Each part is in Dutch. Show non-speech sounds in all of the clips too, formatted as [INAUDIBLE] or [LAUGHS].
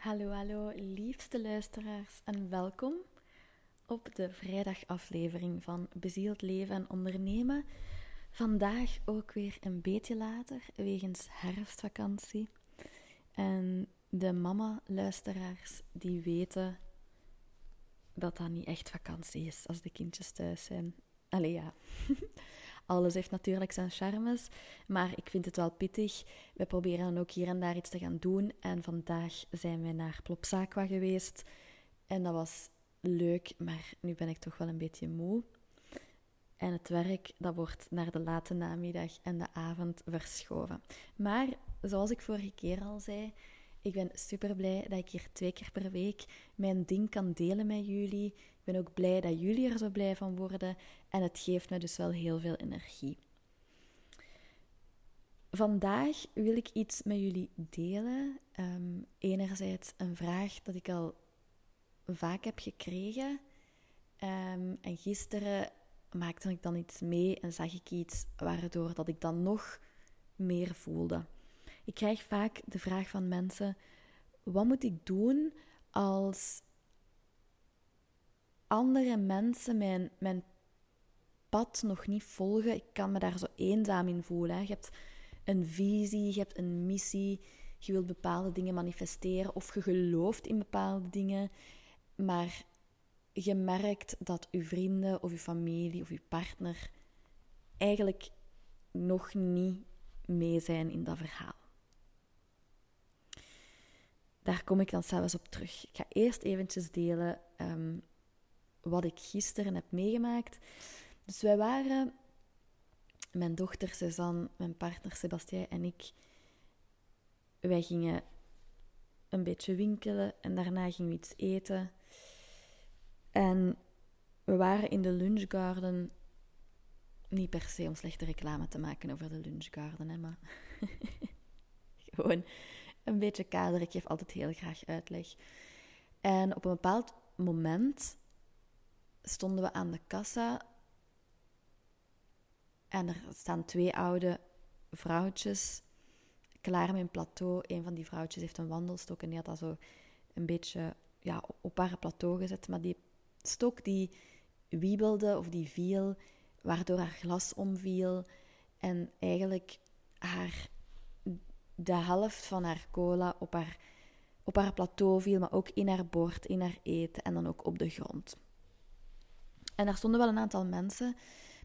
Hallo, hallo, liefste luisteraars en welkom op de vrijdagaflevering van Bezield Leven en Ondernemen. Vandaag ook weer een beetje later, wegens herfstvakantie. En de mama-luisteraars die weten dat dat niet echt vakantie is als de kindjes thuis zijn. Allee ja, [LAUGHS] alles heeft natuurlijk zijn charmes, maar ik vind het wel pittig. We proberen dan ook hier en daar iets te gaan doen. En vandaag zijn wij naar Plopsaqua geweest. En dat was leuk, maar nu ben ik toch wel een beetje moe. En het werk, dat wordt naar de late namiddag en de avond verschoven. Maar, zoals ik vorige keer al zei, ik ben super blij dat ik hier twee keer per week mijn ding kan delen met jullie. Ik ben ook blij dat jullie er zo blij van worden. En het geeft me dus wel heel veel energie. Vandaag wil ik iets met jullie delen. Um, enerzijds een vraag dat ik al vaak heb gekregen. Um, en gisteren maakte ik dan iets mee en zag ik iets waardoor dat ik dan nog meer voelde. Ik krijg vaak de vraag van mensen: wat moet ik doen als andere mensen mijn, mijn pad nog niet volgen? Ik kan me daar zo eenzaam in voelen. Hè. Je hebt een visie, je hebt een missie, je wilt bepaalde dingen manifesteren of je gelooft in bepaalde dingen, maar je merkt dat je vrienden of je familie of je partner eigenlijk nog niet mee zijn in dat verhaal. Daar kom ik dan zelfs op terug. Ik ga eerst eventjes delen ehm, wat ik gisteren heb meegemaakt. Dus wij waren, mijn dochter Suzanne, mijn partner Sebastien en ik, wij gingen een beetje winkelen en daarna gingen we iets eten. En we waren in de lunchgarden, niet per se om slechte reclame te maken over de lunchgarden, hè, maar [LAUGHS] gewoon een beetje kader. Ik geef altijd heel graag uitleg. En op een bepaald moment stonden we aan de kassa en er staan twee oude vrouwtjes klaar met een plateau. Een van die vrouwtjes heeft een wandelstok en die had dat zo een beetje ja, op haar plateau gezet. Maar die stok die wiebelde of die viel, waardoor haar glas omviel en eigenlijk haar de helft van haar cola op haar, op haar plateau viel, maar ook in haar bord, in haar eten en dan ook op de grond. En daar stonden wel een aantal mensen.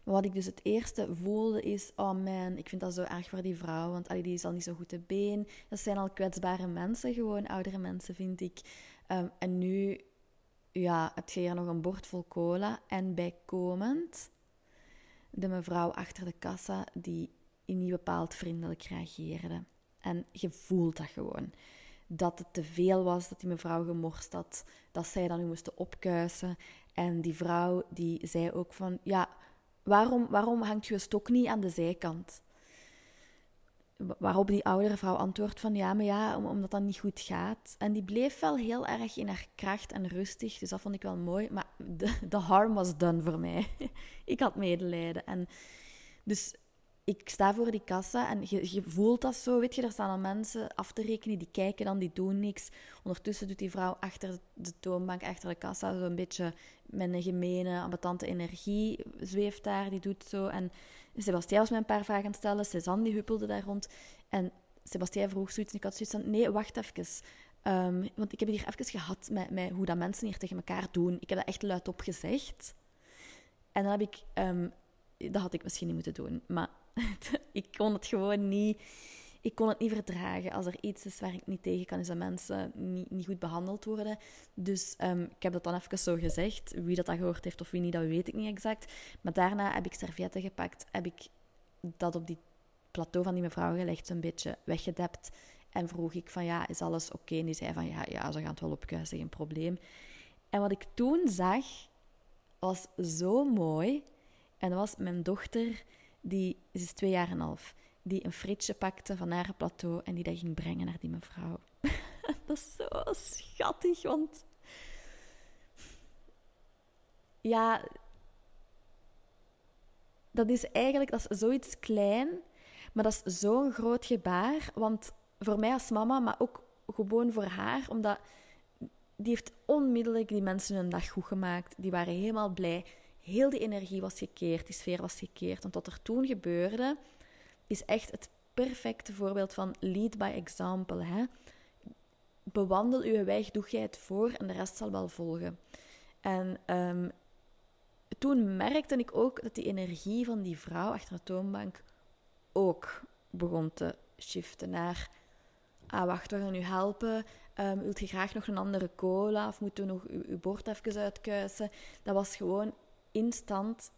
Maar wat ik dus het eerste voelde is: oh man, ik vind dat zo erg voor die vrouw, want allee, die is al niet zo goed te been. Dat zijn al kwetsbare mensen, gewoon oudere mensen, vind ik. Um, en nu ja, heb je hier nog een bord vol cola. En bijkomend, de mevrouw achter de kassa, die niet bepaald vriendelijk reageerde. En je voelt dat gewoon. Dat het te veel was, dat die mevrouw gemorst had, dat zij dan nu moesten opkuisen. En die vrouw die zei ook van, ja, waarom, waarom hangt je stok niet aan de zijkant? Waarop die oudere vrouw antwoordt van, ja, maar ja, omdat dat niet goed gaat. En die bleef wel heel erg in haar kracht en rustig, dus dat vond ik wel mooi. Maar de, harm was done voor mij. [LAUGHS] ik had medelijden. En dus ik sta voor die kassa en je, je, voelt dat zo, weet je, er staan al mensen af te rekenen, die kijken dan, die doen niks. Ondertussen doet die vrouw achter de toonbank, achter de kassa, zo een beetje met een gemene, ambetante energie, zweeft daar, die doet zo. En Sebastiaan was mij een paar vragen aan het stellen, Cézanne die huppelde daar rond. En Sebastiaan vroeg zoiets en ik had zoiets van, nee, wacht even. Um, want ik heb het hier even gehad met, met hoe dat mensen hier tegen elkaar doen. Ik heb dat echt luidop gezegd. En dan heb ik... Um, dat had ik misschien niet moeten doen, maar [LAUGHS] ik kon het gewoon niet. Ik kon het niet verdragen. Als er iets is waar ik niet tegen kan, is dat mensen niet, niet goed behandeld worden. Dus um, ik heb dat dan even zo gezegd. Wie dat, dat gehoord heeft of wie niet, dat weet ik niet exact. Maar daarna heb ik servietten gepakt, heb ik dat op die plateau van die mevrouw gelegd, zo'n beetje weggedept. En vroeg ik van, ja, is alles oké? En die zei van, ja, ja, ze gaan het wel opkuisen, geen probleem. En wat ik toen zag, was zo mooi. En dat was mijn dochter die is twee jaar en een half, die een frietje pakte van haar plateau en die dat ging brengen naar die mevrouw. [LAUGHS] dat is zo schattig, want ja, dat is eigenlijk dat is zoiets klein, maar dat is zo'n groot gebaar. Want voor mij als mama, maar ook gewoon voor haar, omdat die heeft onmiddellijk die mensen een dag goed gemaakt. Die waren helemaal blij. Heel die energie was gekeerd, die sfeer was gekeerd. Want wat er toen gebeurde, is echt het perfecte voorbeeld van lead by example. Hè? Bewandel uw weg, doe jij het voor en de rest zal wel volgen. En um, toen merkte ik ook dat die energie van die vrouw achter de toonbank ook begon te shiften naar... Ah, wacht, we gaan u helpen. Um, wilt je graag nog een andere cola? Of moeten we nog uw, uw bord even uitkuisen? Dat was gewoon instant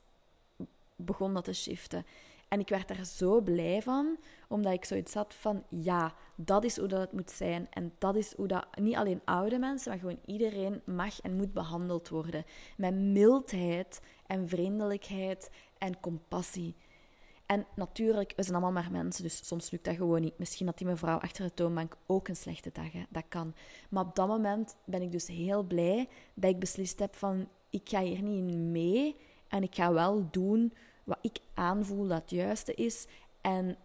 begon dat te shiften. En ik werd daar zo blij van, omdat ik zoiets had van, ja, dat is hoe dat het moet zijn. En dat is hoe dat niet alleen oude mensen, maar gewoon iedereen mag en moet behandeld worden. Met mildheid en vriendelijkheid en compassie. En natuurlijk, we zijn allemaal maar mensen, dus soms lukt dat gewoon niet. Misschien had die mevrouw achter de toonbank ook een slechte dag, dat kan. Maar op dat moment ben ik dus heel blij dat ik beslist heb van, ik ga hier niet in mee en ik ga wel doen wat ik aanvoel dat het juiste is en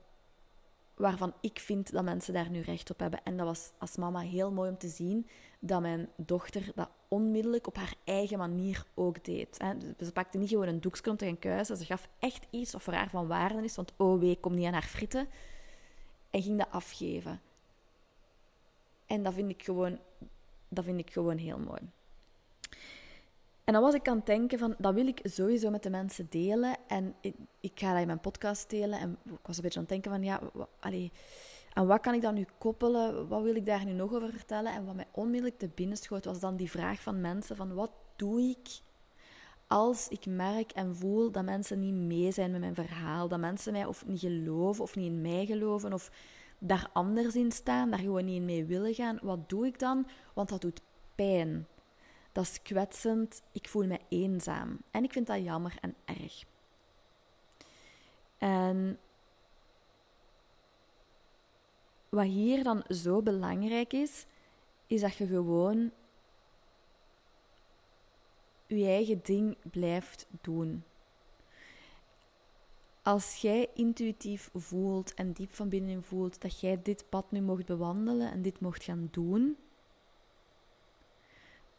waarvan ik vind dat mensen daar nu recht op hebben. En dat was als mama heel mooi om te zien dat mijn dochter dat onmiddellijk op haar eigen manier ook deed. Ze pakte niet gewoon een doekje om te gaan. Ze gaf echt iets wat voor haar van waarde is. Want oh wee, kom niet aan haar fritten. En ging dat afgeven. En dat vind ik gewoon, dat vind ik gewoon heel mooi. En dan was ik aan het denken van, dat wil ik sowieso met de mensen delen. En ik, ik ga dat in mijn podcast delen. En ik was een beetje aan het denken van, ja, allee, en wat kan ik dan nu koppelen? Wat wil ik daar nu nog over vertellen? En wat mij onmiddellijk te binnen schoot, was dan die vraag van mensen van, wat doe ik als ik merk en voel dat mensen niet mee zijn met mijn verhaal? Dat mensen mij of niet geloven, of niet in mij geloven, of daar anders in staan, daar gewoon niet in mee willen gaan. Wat doe ik dan? Want dat doet pijn. Dat is kwetsend. Ik voel me eenzaam. En ik vind dat jammer en erg. En wat hier dan zo belangrijk is, is dat je gewoon je eigen ding blijft doen. Als jij intuïtief voelt en diep van binnen voelt dat jij dit pad nu mocht bewandelen en dit mocht gaan doen,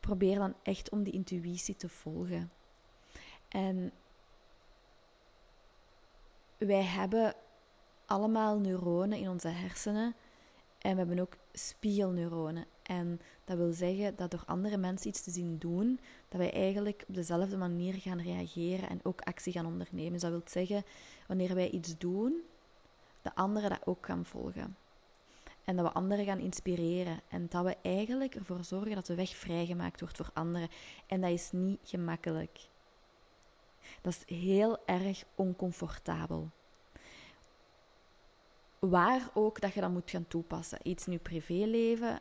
probeer dan echt om die intuïtie te volgen. En wij hebben allemaal neuronen in onze hersenen en we hebben ook spiegelneuronen. En dat wil zeggen dat door andere mensen iets te zien doen, dat wij eigenlijk op dezelfde manier gaan reageren en ook actie gaan ondernemen. Dus dat wil zeggen, wanneer wij iets doen, de anderen dat ook gaan volgen. En dat we anderen gaan inspireren. En dat we eigenlijk ervoor zorgen dat de weg vrijgemaakt wordt voor anderen. En dat is niet gemakkelijk. Dat is heel erg oncomfortabel. Waar ook dat je dat moet gaan toepassen. Iets in je privéleven,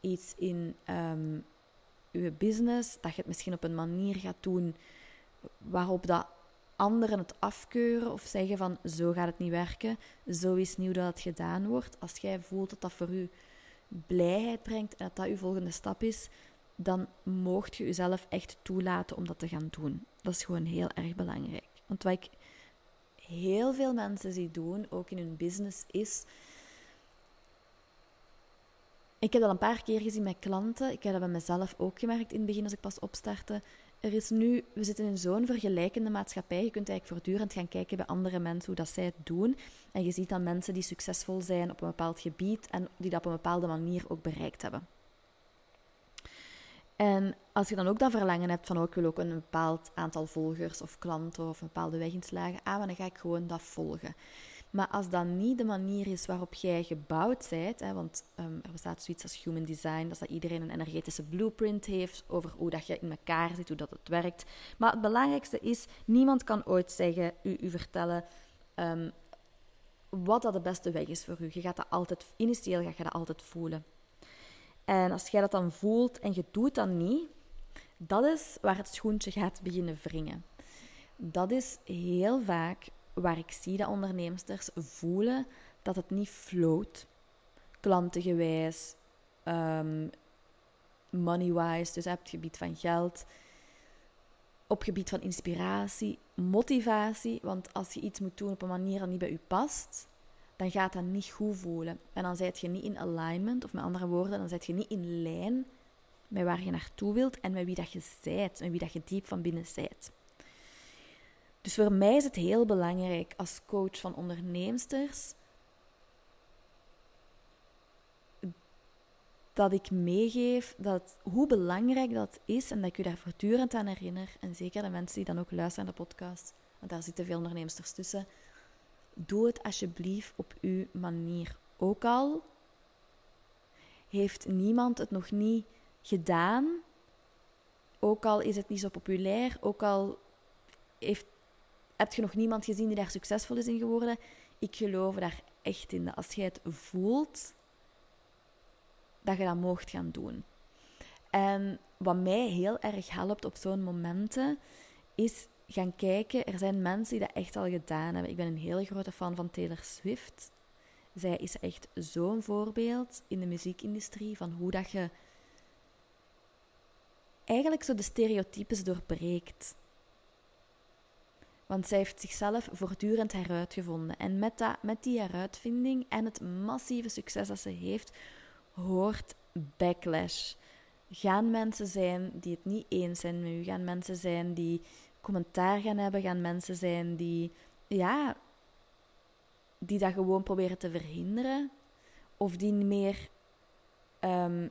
iets in um, je business, dat je het misschien op een manier gaat doen waarop dat anderen het afkeuren of zeggen van zo gaat het niet werken, zo is nieuw dat het gedaan wordt. Als jij voelt dat dat voor u blijheid brengt en dat dat uw volgende stap is, dan moogt je jezelf echt toelaten om dat te gaan doen. Dat is gewoon heel erg belangrijk. Want wat ik heel veel mensen zie doen, ook in hun business, is. Ik heb dat een paar keer gezien met klanten. Ik heb dat bij mezelf ook gemerkt in het begin als ik pas opstartte er is nu, we zitten in zo'n vergelijkende maatschappij. Je kunt eigenlijk voortdurend gaan kijken bij andere mensen hoe dat zij het doen. En je ziet dan mensen die succesvol zijn op een bepaald gebied en die dat op een bepaalde manier ook bereikt hebben. En als je dan ook dat verlangen hebt van, oh, ik wil ook een bepaald aantal volgers of klanten of een bepaalde weg inslagen, ah, dan ga ik gewoon dat volgen. Maar als dat niet de manier is waarop jij gebouwd bent, hè, want um, er bestaat zoiets als human design, dat, iedereen een energetische blueprint heeft over hoe dat je in elkaar zit, hoe dat het werkt. Maar het belangrijkste is, niemand kan ooit zeggen, u, u vertellen um, wat dat de beste weg is voor u. Je gaat dat altijd, initieel ga je dat altijd voelen. En als jij dat dan voelt en je doet dat niet, dat is waar het schoentje gaat beginnen wringen. Dat is heel vaak waar ik zie dat ondernemers voelen dat het niet float. Klantengewijs, um, money-wise, dus op het gebied van geld. Op het gebied van inspiratie, motivatie. Want als je iets moet doen op een manier dat niet bij u past, dan gaat dat niet goed voelen. En dan zit je niet in alignment, of met andere woorden, dan zit je niet in lijn met waar je naartoe wilt en met wie dat je zijt, met wie dat je diep van binnen zijt. Dus voor mij is het heel belangrijk als coach van onderneemsters dat ik meegeef dat, hoe belangrijk dat is en dat ik u daar voortdurend aan herinner. En zeker de mensen die dan ook luisteren naar de podcast, want daar zitten veel onderneemsters tussen. Doe het alsjeblieft op uw manier. Ook al heeft niemand het nog niet gedaan, ook al is het niet zo populair, ook al heeft, heb je nog niemand gezien die daar succesvol is in geworden. Ik geloof daar echt in. Als je het voelt, dat je dat mocht gaan doen. En wat mij heel erg helpt op zo'n momenten, is gaan kijken. Er zijn mensen die dat echt al gedaan hebben. Ik ben een hele grote fan van Taylor Swift. Zij is echt zo'n voorbeeld in de muziekindustrie van hoe dat je eigenlijk zo de stereotypes doorbreekt. Want zij heeft zichzelf voortdurend heruitgevonden. En met, dat, met die heruitvinding en het massieve succes dat ze heeft, hoort backlash. Gaan mensen zijn die het niet eens zijn met u? Gaan mensen zijn die commentaar gaan hebben? Gaan mensen zijn die, ja, die dat gewoon proberen te verhinderen? Of die meer, um,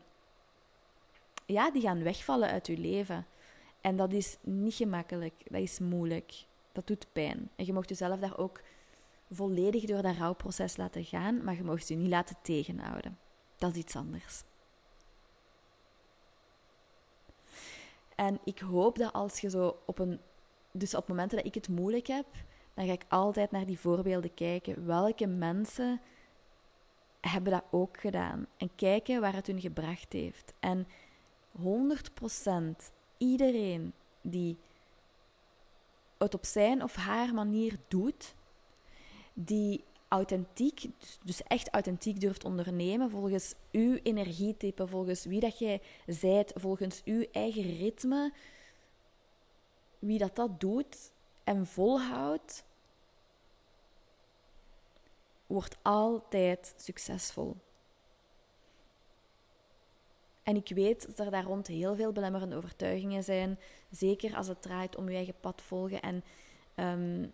ja, die gaan wegvallen uit uw leven. En dat is niet gemakkelijk, dat is moeilijk, dat doet pijn. En je mocht jezelf daar ook volledig door dat rouwproces laten gaan, maar je mocht je niet laten tegenhouden. Dat is iets anders. En ik hoop dat als je zo op een. Dus op momenten dat ik het moeilijk heb, dan ga ik altijd naar die voorbeelden kijken. Welke mensen hebben dat ook gedaan? En kijken waar het hun gebracht heeft. En 100% iedereen die het op zijn of haar manier doet, die authentiek, dus, dus echt authentiek durft ondernemen volgens uw energietype, volgens wie dat jij zijt, volgens uw eigen ritme, wie dat dat doet en volhoudt, wordt altijd succesvol. En ik weet dat er daar rond heel veel belemmerende overtuigingen zijn, zeker als het draait om je eigen pad volgen en um,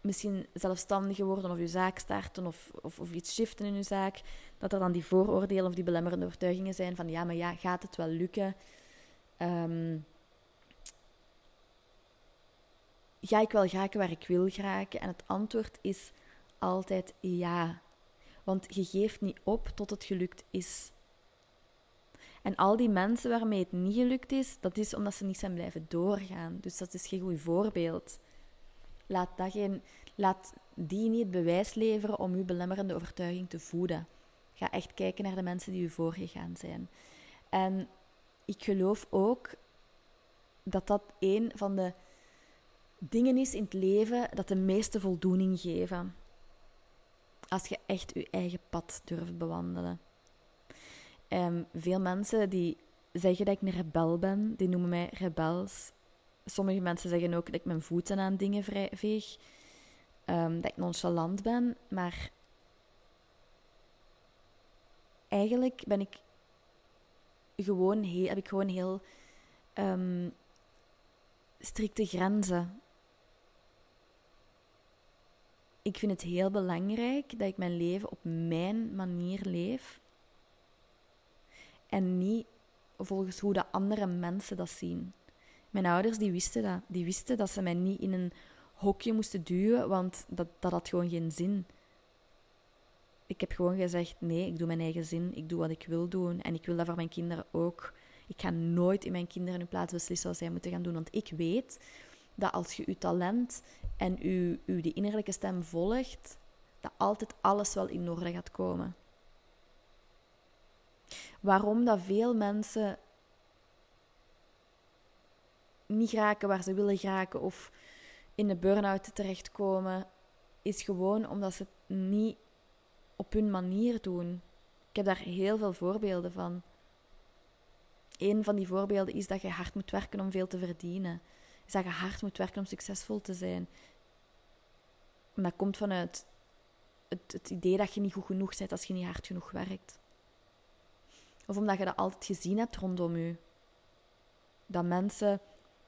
misschien zelfstandiger worden of je zaak starten of, of, of, iets shiften in je zaak, dat er dan die vooroordelen of die belemmerende overtuigingen zijn van ja, maar ja, gaat het wel lukken? Um, ga ik wel geraken waar ik wil geraken? En het antwoord is altijd ja. Want je geeft niet op tot het gelukt is. En al die mensen waarmee het niet gelukt is, dat is omdat ze niet zijn blijven doorgaan. Dus dat is geen goed voorbeeld. Laat, dat geen, laat die niet het bewijs leveren om uw belemmerende overtuiging te voeden. Ga echt kijken naar de mensen die u voorgegaan zijn. En ik geloof ook dat dat een van de dingen is in het leven dat de meeste voldoening geven. Als je echt je eigen pad durft bewandelen. Um, veel mensen die zeggen dat ik een rebel ben, die noemen mij rebels. Sommige mensen zeggen ook dat ik mijn voeten aan dingen veeg, um, dat ik nonchalant ben, maar eigenlijk ben ik gewoon heel, heb ik gewoon heel um, strikte grenzen. Ik vind het heel belangrijk dat ik mijn leven op mijn manier leef en niet volgens hoe de andere mensen dat zien. Mijn ouders die wisten dat. Die wisten dat ze mij niet in een hokje moesten duwen, want dat, dat had gewoon geen zin. Ik heb gewoon gezegd: nee, ik doe mijn eigen zin, ik doe wat ik wil doen en ik wil dat voor mijn kinderen ook. Ik ga nooit in mijn kinderen hun plaats beslissen wat zij moeten gaan doen, want ik weet dat als je je talent en je, je die innerlijke stem volgt, dat altijd alles wel in orde gaat komen. Waarom dat veel mensen niet raken waar ze willen raken of in de burn-out terechtkomen, is gewoon omdat ze het niet op hun manier doen. Ik heb daar heel veel voorbeelden van. Een van die voorbeelden is dat je hard moet werken om veel te verdienen. Is dat je hard moet werken om succesvol te zijn. Dat komt vanuit het, het idee dat je niet goed genoeg bent als je niet hard genoeg werkt. Of omdat je dat altijd gezien hebt rondom je. Dat mensen,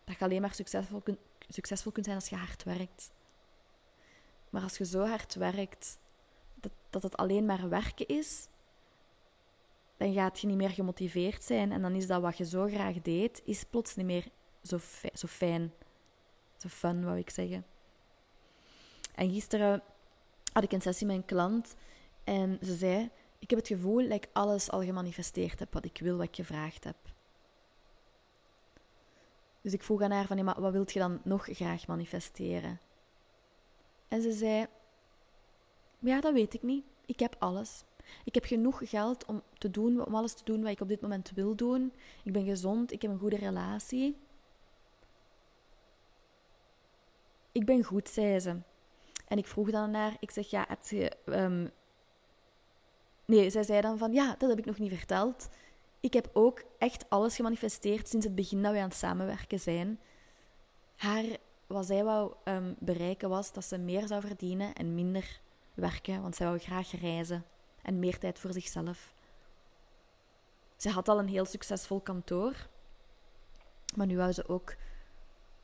dat je alleen maar succesvol, kun, succesvol kunt zijn als je hard werkt. Maar als je zo hard werkt dat, dat het alleen maar werken is, dan gaat je niet meer gemotiveerd zijn. En dan is dat wat je zo graag deed, is plots niet meer zo, zo fijn. Zo fun, wou ik zeggen. En gisteren had ik een sessie met een klant en ze zei: Ik heb het gevoel dat ik alles al gemanifesteerd heb wat ik wil, wat ik gevraagd heb. Dus ik vroeg aan haar: van, ja, maar Wat wilt je dan nog graag manifesteren? En ze zei: Ja, dat weet ik niet. Ik heb alles. Ik heb genoeg geld om, te doen, om alles te doen wat ik op dit moment wil doen. Ik ben gezond, ik heb een goede relatie. Ik ben goed, zei ze. En ik vroeg dan naar, ik zeg, ja, heb je... Um... Nee, zij zei dan van, ja, dat heb ik nog niet verteld. Ik heb ook echt alles gemanifesteerd sinds het begin dat wij aan het samenwerken zijn. Haar, wat zij wou um, bereiken was dat ze meer zou verdienen en minder werken, want zij wou graag reizen en meer tijd voor zichzelf. Ze had al een heel succesvol kantoor, maar nu wou ze ook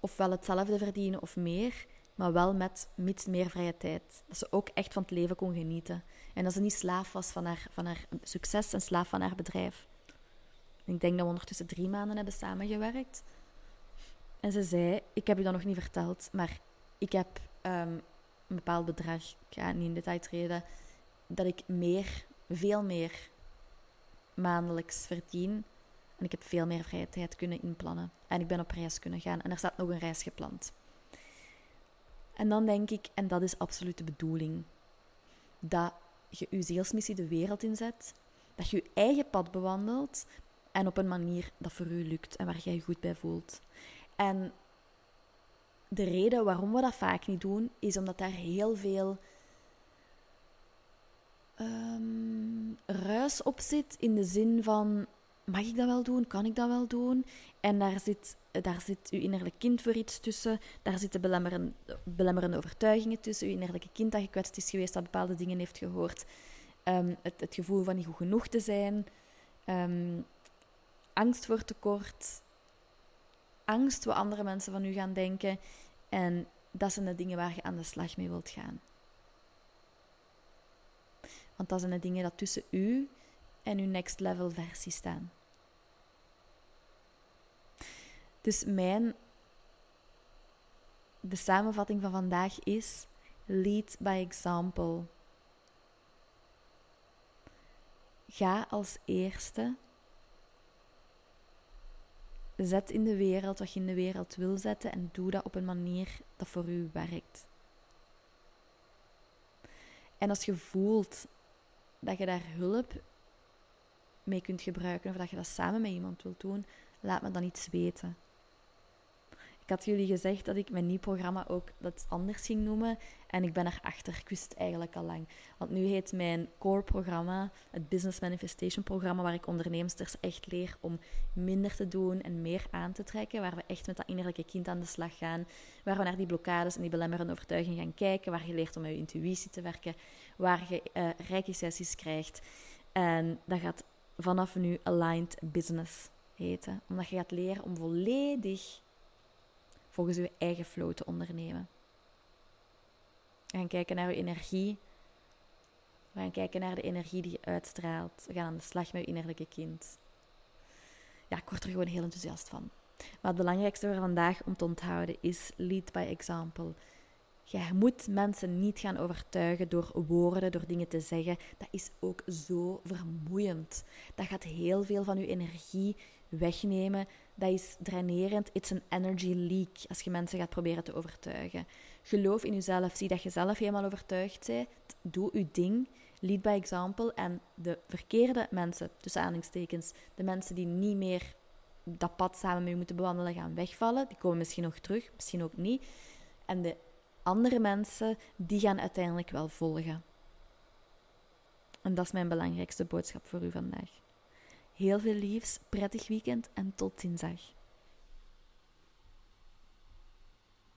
ofwel hetzelfde verdienen of meer, maar wel met mits meer vrije tijd. Dat ze ook echt van het leven kon genieten. En dat ze niet slaaf was van haar, van haar succes en slaaf van haar bedrijf. ik denk dat we ondertussen drie maanden hebben samengewerkt. En ze zei: Ik heb je dat nog niet verteld, maar ik heb um, een bepaald bedrag, ik ga niet in detail treden, dat ik meer, veel meer maandelijks verdien. En ik heb veel meer vrije tijd kunnen inplannen. En ik ben op reis kunnen gaan. En er staat nog een reis gepland. En dan denk ik, en dat is absoluut de bedoeling, dat je je zielsmissie de wereld inzet, dat je je eigen pad bewandelt en op een manier dat voor u lukt en waar jij je goed bij voelt. En de reden waarom we dat vaak niet doen, is omdat daar heel veel um, ruis op zit in de zin van mag ik dat wel doen? Kan ik dat wel doen? En daar zit, daar zit uw innerlijk kind voor iets tussen. Daar zitten belemmerende, belemmerende overtuigingen tussen. Uw innerlijke kind dat gekwetst is geweest, dat bepaalde dingen heeft gehoord. Um, het, het, gevoel van niet goed genoeg te zijn. Um, angst voor tekort. Angst wat andere mensen van u gaan denken. En dat zijn de dingen waar je aan de slag mee wilt gaan. Want dat zijn de dingen dat tussen u en uw next level versie staan. Dus mijn de samenvatting van vandaag is lead by example. Ga als eerste. Zet in de wereld wat je in de wereld wil zetten en doe dat op een manier dat voor u werkt. En als je voelt dat je daar hulp mee kunt gebruiken of dat je dat samen met iemand wilt doen, laat me dan iets weten. Ik had jullie gezegd dat ik mijn nieuw programma ook dat anders ging noemen. En ik ben erachter. Ik wist eigenlijk al lang. Want nu heet mijn core programma, het Business Manifestation programma, waar ik ondernemers echt leer om minder te doen en meer aan te trekken. Waar we echt met dat innerlijke kind aan de slag gaan. Waar we naar die blokkades en die belemmerende overtuigingen gaan kijken. Waar je leert om met je intuïtie te werken. Waar je uh, rijke sessies krijgt. En dat gaat vanaf nu Aligned Business heten. Omdat je gaat leren om volledig volgens je eigen flow te ondernemen. We gaan kijken naar je energie. We gaan kijken naar de energie die je uitstraalt. We gaan aan de slag met je innerlijke kind. Ja, ik word er gewoon heel enthousiast van. Maar het belangrijkste voor vandaag om te onthouden is lead by example. Je moet mensen niet gaan overtuigen door woorden, door dingen te zeggen. Dat is ook zo vermoeiend. Dat gaat heel veel van je energie wegnemen. Dat is drainerend. It's an energy leak als je mensen gaat proberen te overtuigen. Geloof in jezelf. Zie dat je zelf helemaal overtuigd bent. Doe je ding. Lead by example. En de verkeerde mensen, tussen aanhalingstekens, de mensen die niet meer dat pad samen met je moeten bewandelen, gaan wegvallen. Die komen misschien nog terug, misschien ook niet. En de andere mensen, die gaan uiteindelijk wel volgen. En dat is mijn belangrijkste boodschap voor u vandaag. Heel veel liefs, prettig weekend en tot dinsdag.